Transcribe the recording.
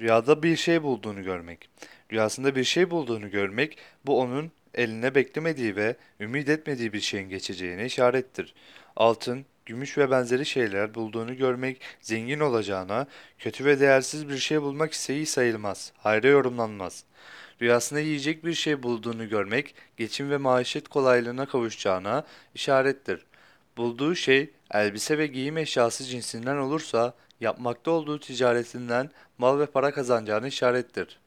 Rüyada bir şey bulduğunu görmek. Rüyasında bir şey bulduğunu görmek, bu onun eline beklemediği ve ümit etmediği bir şeyin geçeceğine işarettir. Altın, gümüş ve benzeri şeyler bulduğunu görmek, zengin olacağına, kötü ve değersiz bir şey bulmak ise iyi sayılmaz, hayra yorumlanmaz. Rüyasında yiyecek bir şey bulduğunu görmek, geçim ve maişet kolaylığına kavuşacağına işarettir. Bulduğu şey elbise ve giyim eşyası cinsinden olursa yapmakta olduğu ticaretinden mal ve para kazanacağına işarettir.